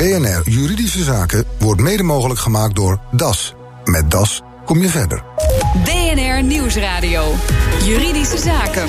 BNR Juridische Zaken wordt mede mogelijk gemaakt door DAS. Met DAS kom je verder. BNR Nieuwsradio. Juridische Zaken.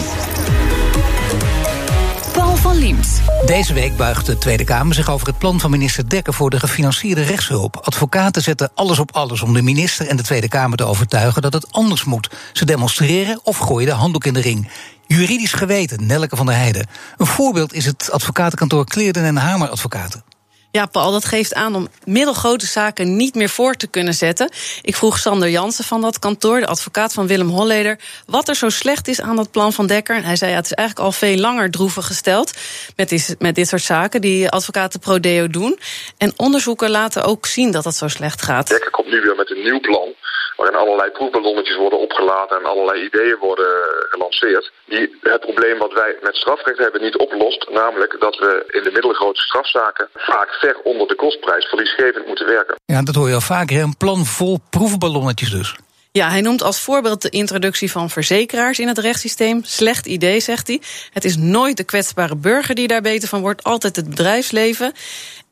Paul van Liemt. Deze week buigt de Tweede Kamer zich over het plan van minister Dekker voor de gefinancierde rechtshulp. Advocaten zetten alles op alles om de minister en de Tweede Kamer te overtuigen dat het anders moet. Ze demonstreren of gooien de handdoek in de ring. Juridisch geweten, Nelke van der Heijden. Een voorbeeld is het advocatenkantoor Kleerden en Hamer Advocaten. Ja, Paul, dat geeft aan om middelgrote zaken niet meer voor te kunnen zetten. Ik vroeg Sander Jansen van dat kantoor, de advocaat van Willem Holleder, wat er zo slecht is aan dat plan van Dekker. En hij zei: ja, het is eigenlijk al veel langer droevig gesteld met, dit, met dit soort zaken die advocaten pro-deo doen. En onderzoeken laten ook zien dat het zo slecht gaat. Dekker komt nu weer met een nieuw plan waarin allerlei proefballonnetjes worden opgelaten en allerlei ideeën worden gelanceerd, die het probleem wat wij met strafrecht hebben niet oplost, namelijk dat we in de middelgrote strafzaken vaak ver onder de kostprijs verliesgevend moeten werken. Ja, dat hoor je al vaker, een plan vol proefballonnetjes dus. Ja, hij noemt als voorbeeld de introductie van verzekeraars in het rechtssysteem. Slecht idee, zegt hij. Het is nooit de kwetsbare burger die daar beter van wordt, altijd het bedrijfsleven.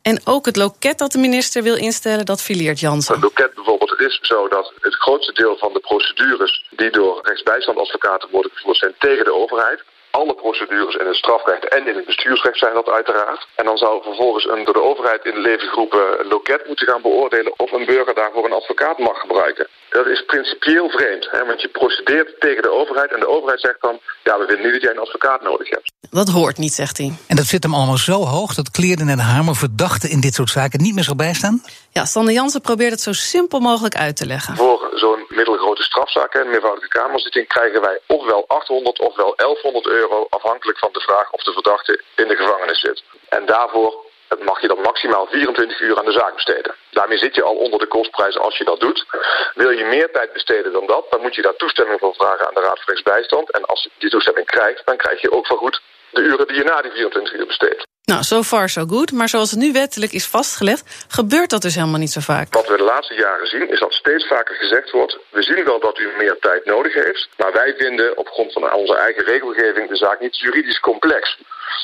En ook het loket dat de minister wil instellen, dat fileert Jansen. Het loket bijvoorbeeld, het is zo dat het grootste deel van de procedures die door rechtsbijstandadvocaten worden gevoerd zijn tegen de overheid. Alle procedures in het strafrecht en in het bestuursrecht zijn dat uiteraard. En dan zou vervolgens een door de overheid in het leven geroepen loket moeten gaan beoordelen of een burger daarvoor een advocaat mag gebruiken. Dat is principieel vreemd, hè, want je procedeert tegen de overheid en de overheid zegt dan, ja we vinden niet dat jij een advocaat nodig hebt. Dat hoort niet, zegt hij. En dat zit hem allemaal zo hoog dat Kleerden en Hamer verdachten in dit soort zaken niet meer zal bijstaan? Ja, Sander Jansen probeert het zo simpel mogelijk uit te leggen. Voor zo'n middelgrote strafzaak, een meervoudige kamerzitting, krijgen wij ofwel 800 ofwel 1100 euro afhankelijk van de vraag of de verdachte in de gevangenis zit. En daarvoor mag je dan maximaal 24 uur aan de zaak besteden. Daarmee zit je al onder de kostprijs als je dat doet. Wil je meer tijd besteden dan dat, dan moet je daar toestemming voor vragen aan de Raad voor Rechtsbijstand. En als je die toestemming krijgt, dan krijg je ook vergoed de uren die je na die 24 uur besteedt. Nou, so far so good. Maar zoals het nu wettelijk is vastgelegd, gebeurt dat dus helemaal niet zo vaak. Wat we de laatste jaren zien, is dat steeds vaker gezegd wordt... we zien wel dat u meer tijd nodig heeft... maar wij vinden op grond van onze eigen regelgeving de zaak niet juridisch complex.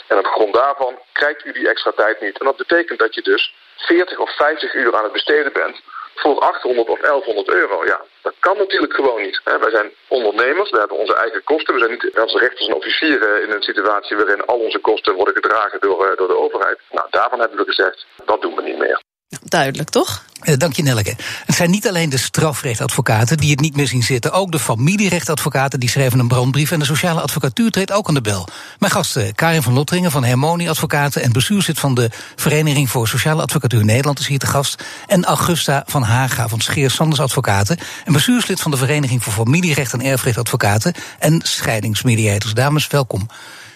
En op grond daarvan krijgt u die extra tijd niet. En dat betekent dat je dus 40 of 50 uur aan het besteden bent voor 800 of 1100 euro. Ja, dat kan natuurlijk gewoon niet. Wij zijn ondernemers, we hebben onze eigen kosten. We zijn niet als rechters en officieren in een situatie waarin al onze kosten worden gedragen door, eh, door de overheid. Nou, daarvan hebben we gezegd, dat doen we niet meer. Duidelijk, toch? Eh, dank je, Nelke. Het zijn niet alleen de strafrechtadvocaten die het niet meer zien zitten. Ook de familierechtadvocaten die schreven een brandbrief. En de sociale advocatuur treedt ook aan de bel. Mijn gasten Karin van Lotteringen van Hermonie Advocaten. En bestuurslid van de Vereniging voor Sociale Advocatuur Nederland is hier te gast. En Augusta van Haga van Scheer Sanders Advocaten. En bestuurslid van de Vereniging voor Familierecht en Erfrecht Advocaten. En scheidingsmediators. Dames, welkom.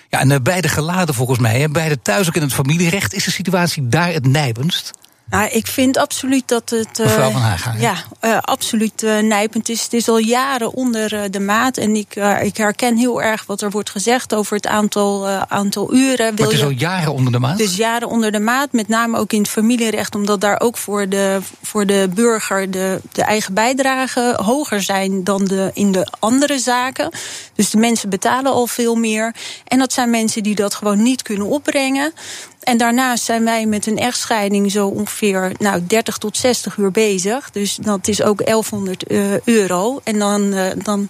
Ja, en eh, beide geladen volgens mij. Beide thuis ook in het familierecht. Is de situatie daar het nijpendst? Nou, ik vind absoluut dat het. Uh, Mevrouw van Haga. Ja, uh, absoluut uh, nijpend is. Het is al jaren onder de maat. En ik, ik herken heel erg wat er wordt gezegd over het aantal, aantal uren. Wil maar het is al jaren onder de maat? Is jaren onder de maat. Met name ook in het familierecht. Omdat daar ook voor de, voor de burger de, de eigen bijdragen hoger zijn dan de, in de andere zaken. Dus de mensen betalen al veel meer. En dat zijn mensen die dat gewoon niet kunnen opbrengen. En daarnaast zijn wij met een echtscheiding zo ongeveer nou, 30 tot 60 uur bezig. Dus dat is ook 1100 uh, euro. En dan, uh, dan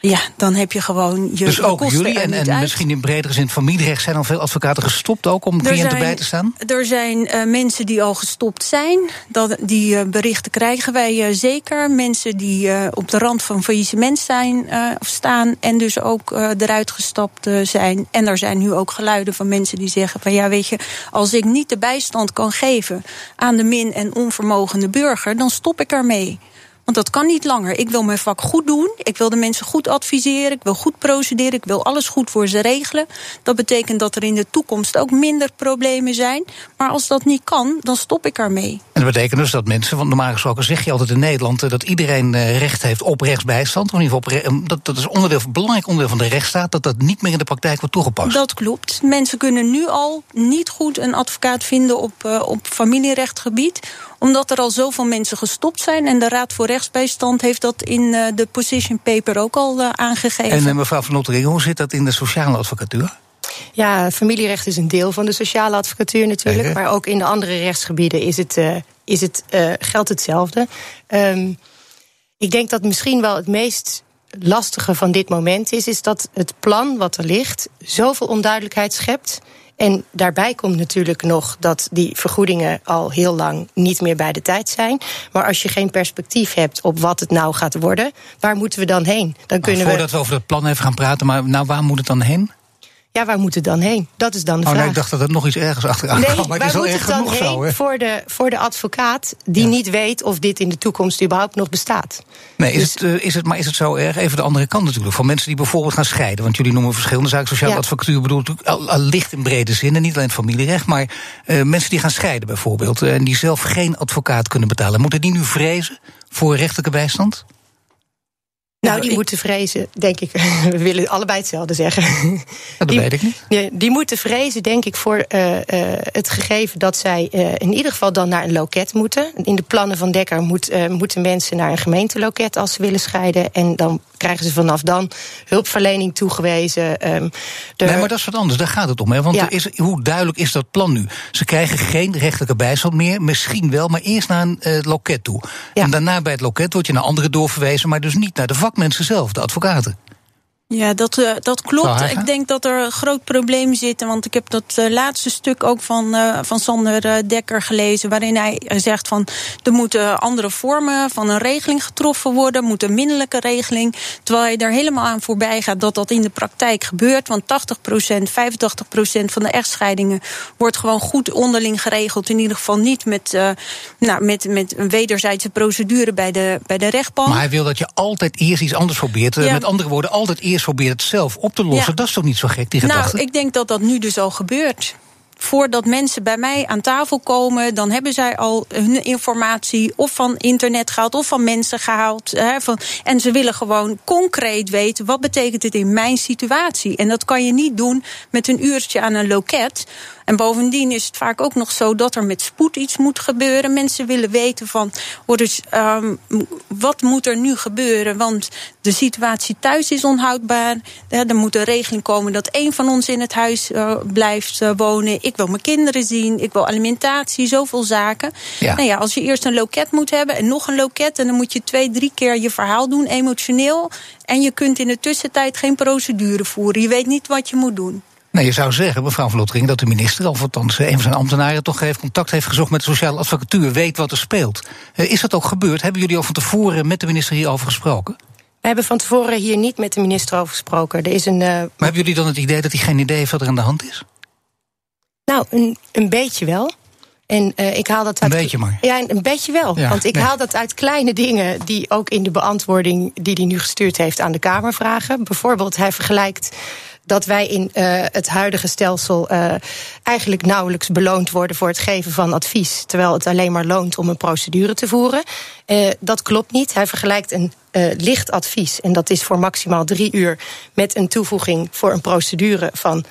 ja, dan heb je gewoon je Dus ook jullie en, en misschien in bredere zin familierecht zijn al veel advocaten gestopt ook om cliënten bij te staan? Er zijn uh, mensen die al gestopt zijn. Dat, die uh, berichten krijgen wij uh, zeker. Mensen die op de rand van faillissement zijn, of staan en dus ook eruit gestapt zijn. En er zijn nu ook geluiden van mensen die zeggen van ja, weet je, als ik niet de bijstand kan geven aan de min- en onvermogende burger, dan stop ik ermee. Want dat kan niet langer. Ik wil mijn vak goed doen. Ik wil de mensen goed adviseren. Ik wil goed procederen. Ik wil alles goed voor ze regelen. Dat betekent dat er in de toekomst ook minder problemen zijn. Maar als dat niet kan, dan stop ik ermee. En dat betekent dus dat mensen, want normaal gesproken zeg je altijd in Nederland eh, dat iedereen eh, recht heeft op rechtsbijstand. Of in ieder geval dat, dat is onderdeel, een belangrijk onderdeel van de rechtsstaat, dat dat niet meer in de praktijk wordt toegepast. Dat klopt. Mensen kunnen nu al niet goed een advocaat vinden op, op familierechtgebied omdat er al zoveel mensen gestopt zijn. En de Raad voor Rechtsbijstand heeft dat in uh, de position paper ook al uh, aangegeven. En uh, mevrouw Van Lottering, hoe zit dat in de sociale advocatuur? Ja, familierecht is een deel van de sociale advocatuur natuurlijk. Maar ook in de andere rechtsgebieden is het, uh, is het, uh, geldt hetzelfde. Um, ik denk dat misschien wel het meest lastige van dit moment is, is dat het plan wat er ligt zoveel onduidelijkheid schept. En daarbij komt natuurlijk nog dat die vergoedingen al heel lang niet meer bij de tijd zijn. Maar als je geen perspectief hebt op wat het nou gaat worden, waar moeten we dan heen? Dan kunnen nou, voordat we... we over het plan even gaan praten, maar nou, waar moet het dan heen? Ja, waar moet het dan heen? Dat is dan de oh, vraag. Nee, ik dacht dat er nog iets ergens achteraan nee, kwam. Maar is waar wel moet het dan heen zo? Voor de, voor de advocaat die ja. niet weet of dit in de toekomst überhaupt nog bestaat. Nee, is, dus, het, uh, is het, maar is het zo erg? Even de andere kant natuurlijk. Voor mensen die bijvoorbeeld gaan scheiden. Want jullie noemen verschillende zaken. Sociale ja. advocatuur bedoelt natuurlijk licht in brede zin. En niet alleen familierecht. Maar uh, mensen die gaan scheiden bijvoorbeeld. Uh, en die zelf geen advocaat kunnen betalen. Moeten die nu vrezen voor rechtelijke bijstand? Nou, die moeten vrezen, denk ik. We willen allebei hetzelfde zeggen. Dat die, weet ik niet. Die, die, moeten vrezen, denk ik, voor uh, uh, het gegeven dat zij uh, in ieder geval dan naar een loket moeten. In de plannen van Dekker moet, moeten mensen naar een gemeenteloket als ze willen scheiden. En dan krijgen ze vanaf dan hulpverlening toegewezen. Um, de... Nee, maar dat is wat anders. Daar gaat het om. Hè? Want Ja. is, hoe duidelijk is dat plan nu? Ze krijgen geen rechtelijke bijstand meer. Misschien wel, maar eerst naar een loket toe. Ja. En daarna bij het loket word je naar anderen doorverwezen, maar dus niet naar de vakmensen zelf, de advocaten. Ja, dat, uh, dat klopt. Ik denk dat er een groot probleem zit. Want ik heb dat uh, laatste stuk ook van, uh, van Sander Dekker gelezen. Waarin hij zegt van er moeten andere vormen van een regeling getroffen worden. Moet een minderlijke regeling. Terwijl hij er helemaal aan voorbij gaat dat dat in de praktijk gebeurt. Want 80%, 85% van de echtscheidingen wordt gewoon goed onderling geregeld. In ieder geval niet met, nou, met, met een wederzijdse procedure bij de, bij de rechtbank. Maar hij wil dat je altijd eerst iets anders probeert. Ja. Met andere woorden, altijd eerst probeert het zelf op te lossen. Ja. Dat is toch niet zo gek, die gedachte? Nou, ik denk dat dat nu dus al gebeurt. Voordat mensen bij mij aan tafel komen, dan hebben zij al hun informatie of van internet gehaald of van mensen gehaald. Hè, van, en ze willen gewoon concreet weten wat betekent het in mijn situatie. En dat kan je niet doen met een uurtje aan een loket. En bovendien is het vaak ook nog zo dat er met spoed iets moet gebeuren. Mensen willen weten van dus, um, wat moet er nu gebeuren? Want de situatie thuis is onhoudbaar. Er moet een regeling komen dat één van ons in het huis uh, blijft uh, wonen. Ik wil mijn kinderen zien. Ik wil alimentatie. Zoveel zaken. Ja. Nou ja, als je eerst een loket moet hebben en nog een loket. En dan moet je twee, drie keer je verhaal doen, emotioneel. En je kunt in de tussentijd geen procedure voeren. Je weet niet wat je moet doen. Nee, je zou zeggen, mevrouw Vlottering, dat de minister, of althans een van zijn ambtenaren, toch heeft contact heeft gezocht met de sociale advocatuur, weet wat er speelt. Uh, is dat ook gebeurd? Hebben jullie al van tevoren met de minister hierover gesproken? We hebben van tevoren hier niet met de minister over gesproken. Er is een, uh, maar hebben jullie dan het idee dat hij geen idee heeft wat er aan de hand is? Nou, een, een beetje wel. En uh, ik haal dat uit. Een beetje maar. Ja, een beetje wel. Ja, Want ik nee. haal dat uit kleine dingen die ook in de beantwoording die hij nu gestuurd heeft aan de Kamer vragen. Bijvoorbeeld, hij vergelijkt dat wij in uh, het huidige stelsel uh, eigenlijk nauwelijks beloond worden voor het geven van advies, terwijl het alleen maar loont om een procedure te voeren. Uh, dat klopt niet. Hij vergelijkt een licht advies, en dat is voor maximaal drie uur, met een toevoeging voor een procedure van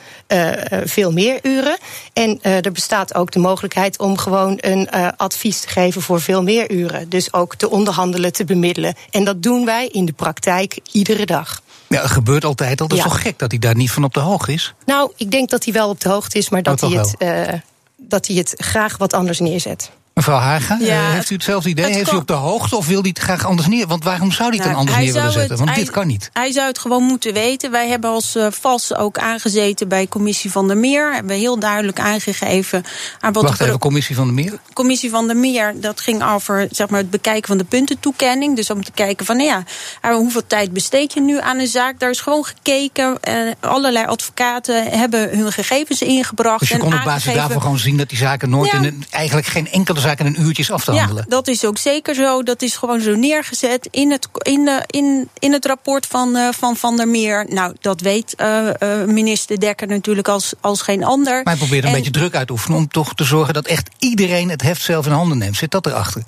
veel meer uren. En er bestaat ook de mogelijkheid om gewoon een advies te geven voor veel meer uren. Dus ook te onderhandelen, te bemiddelen. En dat doen wij in de praktijk iedere dag. Ja, het gebeurt altijd al. Dat is Ja. toch gek dat hij daar niet van op de hoogte is? Nou, ik denk dat hij wel op de hoogte is, maar dat, Oh, hij het, uh, dat hij het graag wat anders neerzet. Mevrouw Haga, Ja, uh, heeft u hetzelfde idee? het heeft u op de hoogte of wil hij het graag anders neer? Want waarom zou hij het Nou, dan anders hij neer willen zetten? Want hij- dit kan niet. Hij zou het gewoon moeten weten. Wij hebben als uh, VAS ook aangezeten bij Commissie van der Meer. Hebben heel duidelijk aangegeven aan wat Wacht even, commissie van de Meer. Commissie van der Meer, dat ging over zeg maar, het bekijken van de puntentoekenning. Dus om te kijken van, nou ja, uh, hoeveel tijd besteed je nu aan een zaak? Daar is gewoon gekeken. Uh, allerlei advocaten hebben hun gegevens ingebracht. Dus je en kon op basis daarvan gewoon zien dat die zaken nooit Ja. in een, eigenlijk geen enkele zaak in een uurtje af te handelen. Ja, dat is ook zeker zo. Dat is gewoon zo neergezet in het, in de, in, in het rapport van, uh, van Van der Meer. Nou, dat weet uh, minister Dekker natuurlijk als, als geen ander. Maar hij probeert een En- beetje druk uit te oefenen om toch te zorgen dat echt iedereen het heft zelf in handen neemt. Zit dat erachter?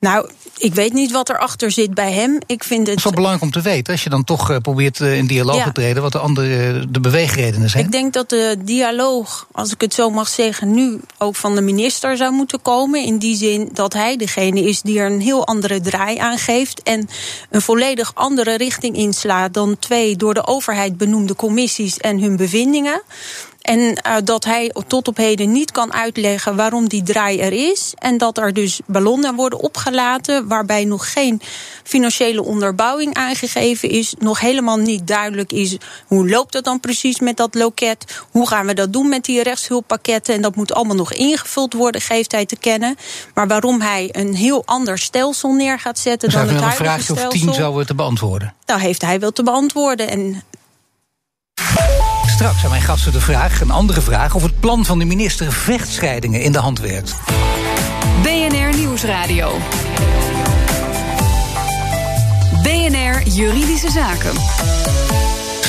Nou, ik weet niet wat erachter zit bij hem. Ik vind het. Het is wel belangrijk om te weten, als je dan toch uh, probeert uh, in dialoog Ja. te treden, wat de andere uh, de beweegredenen zijn. Ik denk dat de dialoog, als ik het zo mag zeggen, nu ook van de minister zou moeten komen. In die zin dat hij degene is die er een heel andere draai aan geeft. En een volledig andere richting inslaat dan twee door de overheid benoemde commissies en hun bevindingen. En uh, dat hij tot op heden niet kan uitleggen waarom die draai er is. En dat er dus ballonnen worden opgelaten waarbij nog geen financiële onderbouwing aangegeven is. Nog helemaal niet duidelijk is hoe loopt het dan precies met dat loket. Hoe gaan we dat doen met die rechtshulppakketten. En dat moet allemaal nog ingevuld worden, geeft hij te kennen. Maar waarom hij een heel ander stelsel neer gaat zetten dan het een huidige vraagje stelsel. of tien zou te beantwoorden. Nou, heeft hij wel te beantwoorden. En Straks aan mijn gasten de vraag, een andere vraag, of het plan van de minister vechtscheidingen in de hand werkt. BNR Nieuwsradio. BNR Juridische Zaken.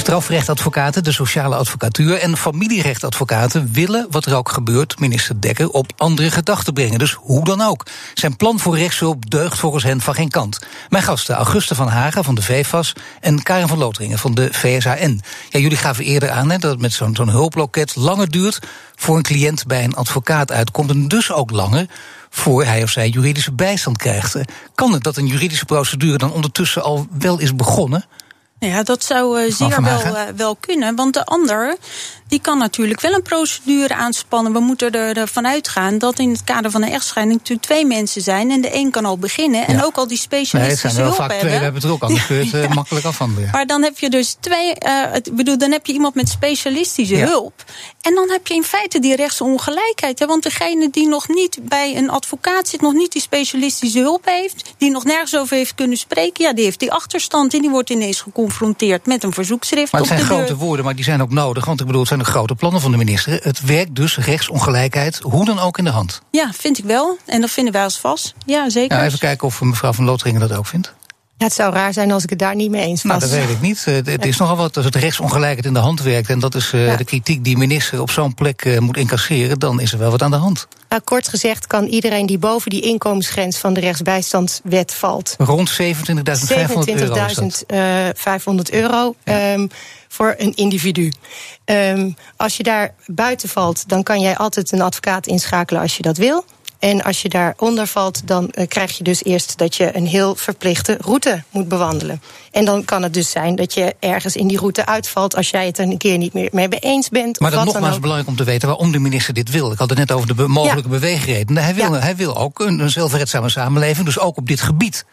Strafrechtadvocaten, de sociale advocatuur en familierechtadvocaten willen, wat er ook gebeurt, minister Dekker op andere gedachten brengen. Dus hoe dan ook. Zijn plan voor rechtshulp deugt volgens hen van geen kant. Mijn gasten Auguste van Hagen van de VFAS en Karin van Loteringen van de VSAN. Ja, jullie gaven eerder aan hè, dat het met zo'n zo'n hulploket langer duurt voor een cliënt bij een advocaat uitkomt. En dus ook langer voor hij of zij juridische bijstand krijgt. Kan het dat een juridische procedure dan ondertussen al wel is begonnen? Ja, dat zou uh, zeer wel, uh, wel kunnen. Want de ander die kan natuurlijk wel een procedure aanspannen. We moeten er, ervan uitgaan dat in het kader van een echtscheiding natuurlijk twee mensen zijn. En de een kan al beginnen en ja. ook al die specialistische nee, het zijn er wel vaak hebben. twee, we hebben het er ook anders kun je het uh, makkelijk afhandelen. Maar dan heb je dus twee, ik bedoel, dan heb je iemand met specialistische ja. hulp. En dan heb je in feite die rechtsongelijkheid. Hè? Want degene die nog niet bij een advocaat zit, nog niet die specialistische hulp heeft, die nog nergens over heeft kunnen spreken, ja, die heeft die achterstand en die wordt ineens geconfronteerd met een verzoekschrift. Maar het op zijn de grote deur. woorden, maar die zijn ook nodig. Want ik bedoel, het zijn de grote plannen van de minister. Het werkt dus rechtsongelijkheid, hoe dan ook in de hand. Ja, vind ik wel. En dat vinden wij als vast. Ja, zeker. Ja, even kijken of mevrouw van Loteringen dat ook vindt. Ja, het zou raar zijn als ik het daar niet mee eens was. Nou, dat weet ik niet. Het is nogal wat als het rechtsongelijkheid in de hand werkt. En dat is uh, ja. de kritiek die minister op zo'n plek uh, moet incasseren. Dan is er wel wat aan de hand. Nou, kort gezegd kan iedereen die boven die inkomensgrens van de rechtsbijstandswet valt. Rond 27.500 euro. 27.500 euro. Ja. Um, voor een individu. Um, als je daar buiten valt, dan kan jij altijd een advocaat inschakelen als je dat wil. En als je daaronder valt, dan uh, krijg je dus eerst dat je een heel verplichte route moet bewandelen. En dan kan het dus zijn dat je ergens in die route uitvalt als jij het er een keer niet meer mee eens bent. Maar dat is nogmaals belangrijk om te weten waarom de minister dit wil. Ik had het net over de mogelijke ja. beweegredenen. Hij wil, ja. hij wil ook een, een zelfredzame samenleving, dus ook op dit gebied.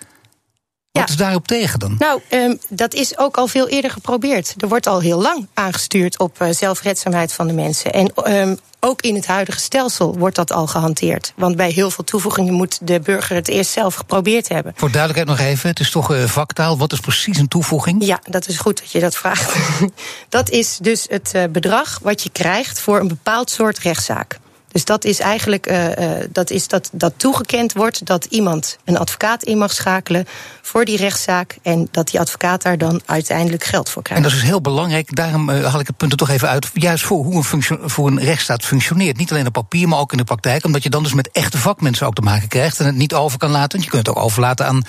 Wat is daarop tegen dan? Nou, um, dat is ook al veel eerder geprobeerd. Er wordt al heel lang aangestuurd op uh, zelfredzaamheid van de mensen. En um, ook in het huidige stelsel wordt dat al gehanteerd. Want bij heel veel toevoegingen moet de burger het eerst zelf geprobeerd hebben. Voor duidelijkheid nog even, het is toch uh, vaktaal. Wat is precies een toevoeging? Ja, dat is goed dat je dat vraagt. dat is dus het uh, bedrag wat je krijgt voor een bepaald soort rechtszaak. Dus dat is eigenlijk uh, uh, dat, is dat, dat toegekend wordt dat iemand een advocaat in mag schakelen voor die rechtszaak. En dat die advocaat daar dan uiteindelijk geld voor krijgt. En dat is heel belangrijk. Daarom uh, haal ik het punt er toch even uit. Juist voor hoe een, voor een rechtsstaat functioneert. Niet alleen op papier, maar ook in de praktijk. Omdat je dan dus met echte vakmensen ook te maken krijgt. En het niet over kan laten. Want je kunt het ook overlaten aan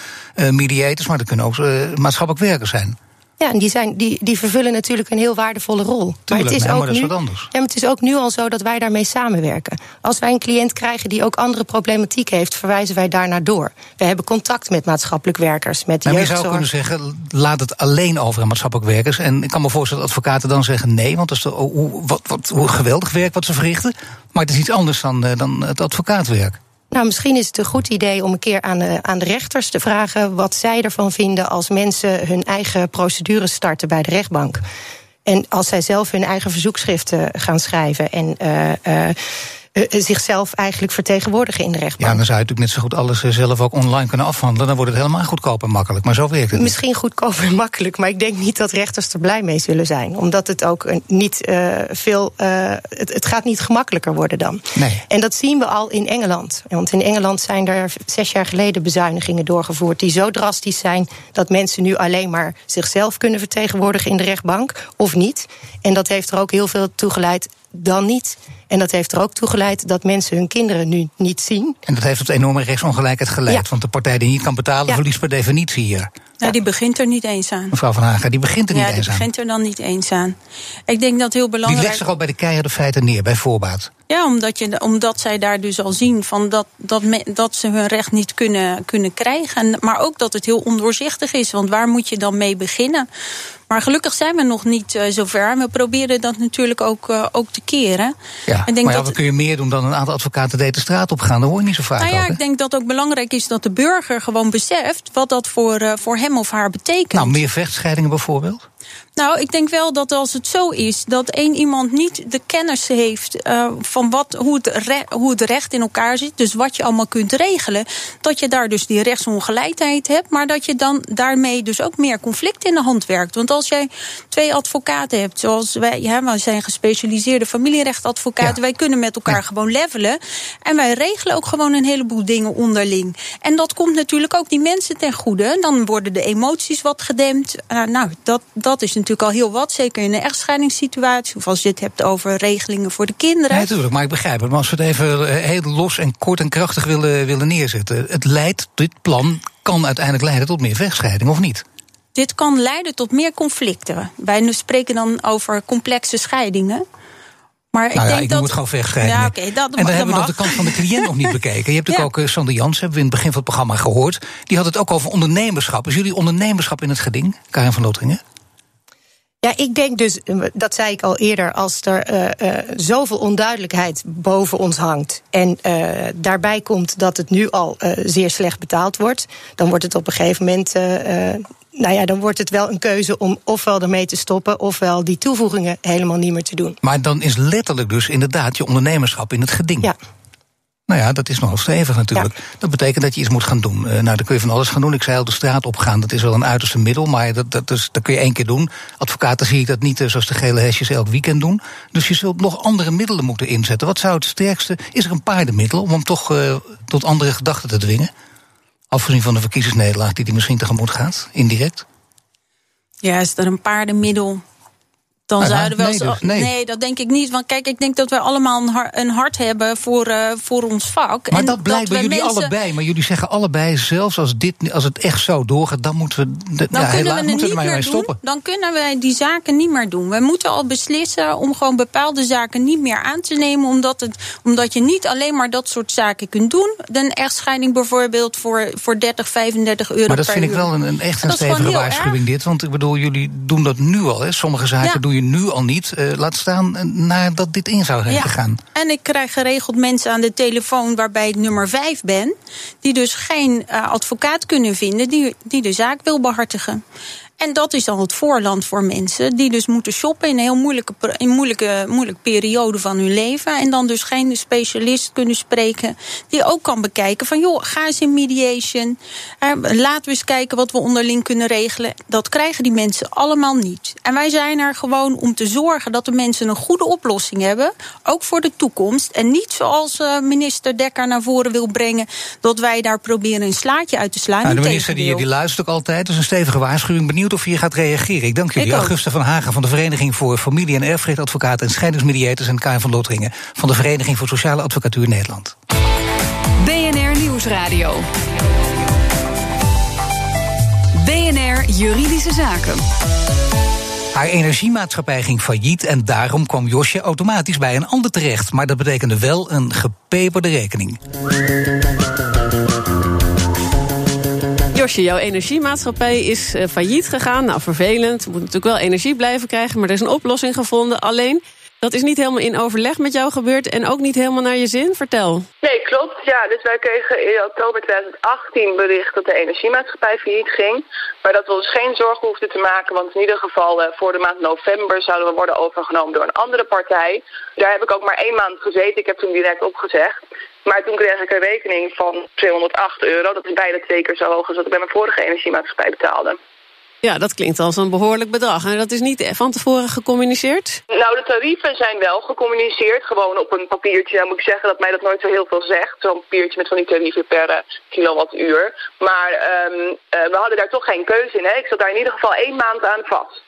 mediators. Maar dat kunnen ook maatschappelijk werkers zijn. Ja, en die, zijn, die, die vervullen natuurlijk een heel waardevolle rol. Tuurlijk, maar, het is, nee, ook maar dat nu, is wat anders. Ja, maar het is ook nu al zo dat wij daarmee samenwerken. Als wij een cliënt krijgen die ook andere problematiek heeft, verwijzen wij daarnaar door. We hebben contact met maatschappelijk werkers, met nou, jeugdzorg. Je zou kunnen zeggen, laat het alleen over aan maatschappelijk werkers. En ik kan me voorstellen dat advocaten dan zeggen nee, want dat is de, hoe, wat, wat, hoe geweldig werk wat ze verrichten. Maar het is iets anders dan, dan het advocaatwerk. Nou, misschien is het een goed idee om een keer aan de, aan de rechters te vragen wat zij ervan vinden als mensen hun eigen procedures starten bij de rechtbank. En als zij zelf hun eigen verzoekschriften gaan schrijven en uh, uh, zichzelf eigenlijk vertegenwoordigen in de rechtbank. Ja, dan zou je natuurlijk net zo goed alles zelf ook online kunnen afhandelen. Dan wordt het helemaal goedkoop en makkelijk. Maar zo werkt het. Misschien goedkoop en makkelijk, maar ik denk niet dat rechters er blij mee zullen zijn. Omdat het ook niet uh, veel. Uh, het, het, gaat niet gemakkelijker worden dan. Nee. En dat zien we al in Engeland. Want in Engeland zijn er zes jaar geleden bezuinigingen doorgevoerd. die zo drastisch zijn dat mensen nu alleen maar zichzelf kunnen vertegenwoordigen in de rechtbank of niet. En dat heeft er ook heel veel toe geleid dan niet. En dat heeft er ook toe geleid dat mensen hun kinderen nu niet zien. En dat heeft tot enorme rechtsongelijkheid geleid. Ja. Want de partij die niet kan betalen, Ja. verliest per definitie hier. Nou, die begint er niet eens aan. Mevrouw Van Haga, die begint er niet Ja, die eens aan. begint er dan niet eens aan. Ik denk dat heel Die belangrijk... legt zich al bij de keiharde feiten neer, bij voorbaat. Ja, omdat, je, omdat zij daar dus al zien van dat, dat, me- dat ze hun recht niet kunnen, kunnen krijgen. En- Maar ook dat het heel ondoorzichtig is. Want waar moet je dan mee beginnen? Maar gelukkig zijn we nog niet eh, zover. En we proberen dat natuurlijk ook, eh, ook te keren. Ja, Ik denk maar ja, dat- kun je meer doen dan een aantal advocaten deed de straat op gaan? Dat hoor je niet zo vaak Nou ja, ook, ik denk dat het ook belangrijk is dat de burger gewoon beseft wat dat voor, eh, voor hem of haar betekent. Nou, meer vechtscheidingen bijvoorbeeld? Nou, ik denk wel dat als het zo is dat één iemand niet de kennis heeft eh, van wat, hoe, het re- hoe het recht in elkaar zit, dus wat je allemaal kunt regelen, dat je daar dus die rechtsongelijkheid hebt, maar dat je dan daarmee dus ook meer conflict in de hand werkt. Want als jij twee advocaten hebt, zoals wij, ja, wij zijn gespecialiseerde familierechtadvocaten, Ja. wij kunnen met elkaar Ja. gewoon levelen en wij regelen ook gewoon een heleboel dingen onderling. En dat komt natuurlijk ook die mensen ten goede. Dan worden de emoties wat gedempt. Eh, nou, dat, dat is natuurlijk al heel wat, zeker in een echtscheidingssituatie. Of als je het hebt over regelingen voor de kinderen. Natuurlijk, maar ik begrijp het. Maar als we het even eh, heel los en kort en krachtig willen, willen neerzetten. Het leidt, dit plan kan uiteindelijk leiden tot meer vechtscheiding, of niet? Dit kan leiden tot meer conflicten. Wij spreken dan over complexe scheidingen. Maar ik nou ja, denk ik dat... het gewoon vechtscheidingen. Ja, dat, en dan hebben we nog de kant van de cliënt nog niet bekeken. Je hebt natuurlijk Ja. ook eh, Sander Jans, hebben we in het begin van het programma gehoord. Die had het ook over ondernemerschap. Is jullie ondernemerschap in het geding, Karin van Lotringen? Ja, ik denk dus, eh, dat zei ik al eerder, als er eh, eh, zoveel onduidelijkheid boven ons hangt. en daarbij komt dat het nu al zeer slecht betaald wordt. dan wordt het op een gegeven moment. nou ja, dan wordt het wel een keuze om ofwel ermee te stoppen. ofwel die toevoegingen helemaal niet meer te doen. Maar dan is letterlijk dus inderdaad je ondernemerschap in het geding. Ja. Nou ja, dat is nogal stevig natuurlijk. Dat betekent dat je iets moet gaan doen. Eh, nou, dan kun je van alles gaan doen. Ik zei al, de straat opgaan, dat is wel een uiterste middel. Maar dat, dat, is, dat kun je één keer doen. Advocaten zie ik dat niet eh, zoals de gele hesjes elk weekend doen. Dus je zult nog andere middelen moeten inzetten. Wat zou het sterkste... Is er een paardenmiddel om hem toch eh, tot andere gedachten te dwingen? Afgezien van de verkiezingsnederlaag die hij misschien tegemoet gaat, indirect. Ja, is er een paardenmiddel? Dan zouden we nee als- dus, nee. dat denk ik niet. Want kijk, ik denk dat we allemaal een, har- een hart hebben voor, eh, voor ons vak. Maar En dat blijkt bij jullie mensen- allebei. Maar jullie zeggen allebei, zelfs als, dit, als het echt zo doorgaat, dan moeten we, de, Dan ja, kunnen we het niet meer doen. stoppen. Dan kunnen wij die zaken niet meer doen. We moeten al beslissen om gewoon bepaalde zaken niet meer aan te nemen. Omdat, het, omdat je niet alleen maar dat soort zaken kunt doen. Een echtscheiding bijvoorbeeld voor, voor 30, 35 euro Maar dat per vind ik wel een, een echt een stevige waarschuwing dit. Want ik bedoel, jullie doen dat nu al. Hè. Sommige zaken Ja. doe je nu al niet. Eh, laat staan eh, nadat dit in zou zijn Ja. gegaan. En ik krijg geregeld mensen aan de telefoon waarbij ik nummer 5 ben. Die dus geen eh, advocaat kunnen vinden die, die de zaak wil behartigen. En dat is dan het voorland voor mensen die dus moeten shoppen in een heel moeilijke, in moeilijke, moeilijke periode van hun leven. En dan dus geen specialist kunnen spreken die ook kan bekijken van joh, ga eens in mediation. Eh, laten we eens kijken wat we onderling kunnen regelen. Dat krijgen die mensen allemaal niet. En wij zijn er gewoon om te zorgen dat de mensen een goede oplossing hebben. Ook voor de toekomst. En niet zoals eh, minister Dekker naar voren wil brengen. dat wij daar proberen een slaatje uit te slaan. Nou, de minister die, die luistert ook altijd. Dus een stevige waarschuwing. Benieuwd of je gaat reageren. Ik dank jullie. Ik. Augusta van Hagen van de Vereniging voor Familie- en Erfrechtadvocaten en Scheidingsmediators. En Karin van Lotringen van de Vereniging voor Sociale Advocatuur Nederland. BNR Nieuwsradio. BNR Juridische Zaken. Haar energiemaatschappij ging failliet en daarom kwam Josje automatisch bij een ander terecht. Maar dat betekende wel een gepeperde rekening. Josje, jouw energiemaatschappij is eh, failliet gegaan. Nou, vervelend. Moet natuurlijk wel energie blijven krijgen, maar er is een oplossing gevonden. Alleen, dat is niet helemaal in overleg met jou gebeurd en ook niet helemaal naar je zin. Vertel. Nee, klopt. Ja, dus wij kregen in oktober 2018 bericht dat de energiemaatschappij failliet ging. Maar dat we ons geen zorgen hoefden te maken, want in ieder geval eh, voor de maand november zouden we worden overgenomen door een andere partij. Daar heb ik ook maar één maand gezeten. Ik heb toen direct opgezegd. Maar toen kreeg ik een rekening van 208 euro. Dat is bijna twee keer zo hoog als wat ik bij mijn vorige energiemaatschappij betaalde. Ja, dat klinkt als een behoorlijk bedrag. En dat is niet van tevoren gecommuniceerd? Nou, de tarieven zijn wel gecommuniceerd, gewoon op een papiertje. Dan moet ik zeggen dat mij dat nooit zo heel veel zegt. Zo'n papiertje met van die tarieven per eh, kilowattuur. Maar ehm, eh, we hadden daar toch geen keuze in. Hè? Ik zat daar in ieder geval één maand aan vast.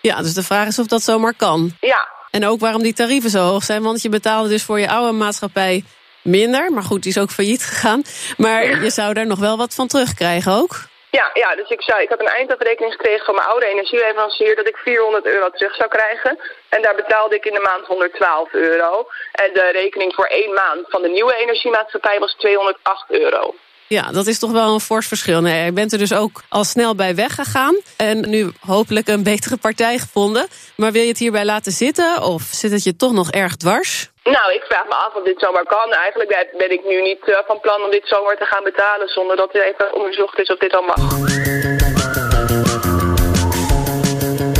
Ja, dus de vraag is of dat zomaar kan. Ja, En ook waarom die tarieven zo hoog zijn. Want je betaalde dus voor je oude maatschappij minder. Maar goed, die is ook failliet gegaan. Maar je zou daar nog wel wat van terugkrijgen ook. Ja, ja, dus ik, zou, ik had een eindafrekening gekregen van mijn oude energieleverancier dat ik 400 euro terug zou krijgen. En daar betaalde ik in de maand 112 euro. En de rekening voor één maand van de nieuwe energiemaatschappij was 208 euro. Ja, dat is toch wel een fors verschil. Nee, je bent er dus ook al snel bij weggegaan. En nu hopelijk een betere partij gevonden. Maar wil je het hierbij laten zitten? Of zit het je toch nog erg dwars? Nou, ik vraag me af of dit zomaar kan. Eigenlijk ben ik nu niet eh, van plan om dit zomaar te gaan betalen... zonder dat er even onderzocht is of dit al mag.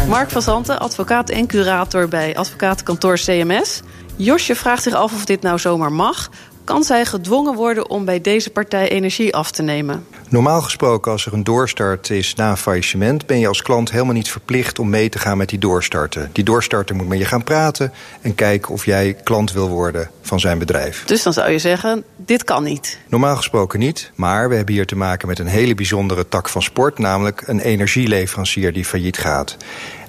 Mark van Zanten, advocaat en curator bij advocatenkantoor CMS. Josje vraagt zich af of dit nou zomaar mag kan zij gedwongen worden om bij deze partij energie af te nemen? Normaal gesproken, als er een doorstart is na een faillissement, ben je als klant helemaal niet verplicht om mee te gaan met die doorstarter. Die doorstarter moet met je gaan praten en kijken of jij klant wil worden van zijn bedrijf. Dus dan zou je zeggen: dit kan niet. Normaal gesproken niet, maar we hebben hier te maken met een hele bijzondere tak van sport, namelijk een energieleverancier die failliet gaat.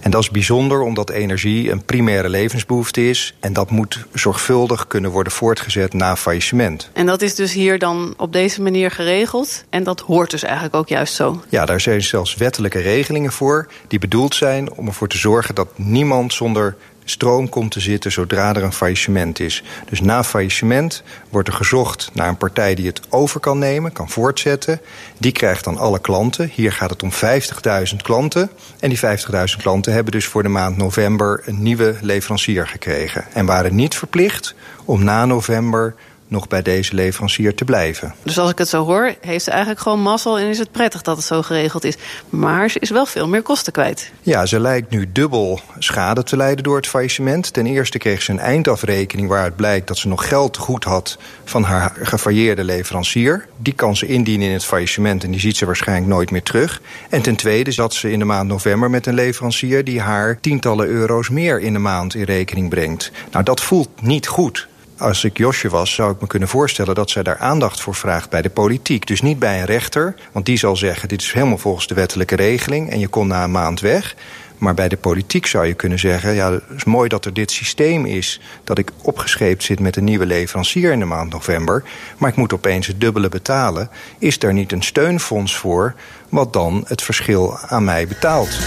En dat is bijzonder omdat energie een primaire levensbehoefte is. En dat moet zorgvuldig kunnen worden voortgezet na faillissement. En dat is dus hier dan op deze manier geregeld. En dat hoort dus eigenlijk ook juist zo. Ja, daar zijn zelfs wettelijke regelingen voor. Die bedoeld zijn om ervoor te zorgen dat niemand zonder stroom komt te zitten zodra er een faillissement is. Dus na faillissement wordt er gezocht naar een partij die het over kan nemen, kan voortzetten. Die krijgt dan alle klanten. Hier gaat het om 50.000 klanten. En die 50.000 klanten hebben dus voor de maand november een nieuwe leverancier gekregen. En waren niet verplicht om na november nog bij deze leverancier te blijven. Dus als ik het zo hoor, heeft ze eigenlijk gewoon mazzel en is het prettig dat het zo geregeld is. Maar ze is wel veel meer kosten kwijt. Ja, ze lijkt nu dubbel schade te lijden door het faillissement. Ten eerste kreeg ze een eindafrekening waaruit blijkt dat ze nog geld goed had van haar gefailleerde leverancier. Die kan ze indienen in het faillissement en die ziet ze waarschijnlijk nooit meer terug. En ten tweede zat ze in de maand november met een leverancier die haar tientallen euro's meer in de maand in rekening brengt. Nou, dat voelt niet goed als ik Josje was, zou ik me kunnen voorstellen dat zij daar aandacht voor vraagt bij de politiek. Dus niet bij een rechter, want die zal zeggen: dit is helemaal volgens de wettelijke regeling en je kon na een maand weg. Maar bij de politiek zou je kunnen zeggen: ja, het is mooi dat er dit systeem is. Dat ik opgescheept zit met een nieuwe leverancier in de maand november. Maar ik moet opeens het dubbele betalen. Is er niet een steunfonds voor, wat dan het verschil aan mij betaalt?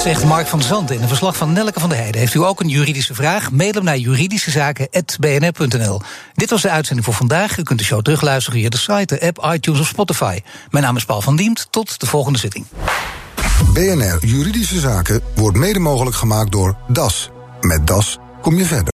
Zegt Mark van Zandt in een verslag van Nelke van der Heijden. Heeft u ook een juridische vraag? Mail hem naar juridischezaken.bnr.nl. Dit was de uitzending voor vandaag. U kunt de show terugluisteren via de site, de app, iTunes of Spotify. Mijn naam is Paul van Diemt. Tot de volgende zitting. BNR Juridische Zaken wordt mede mogelijk gemaakt door DAS. Met DAS kom je verder.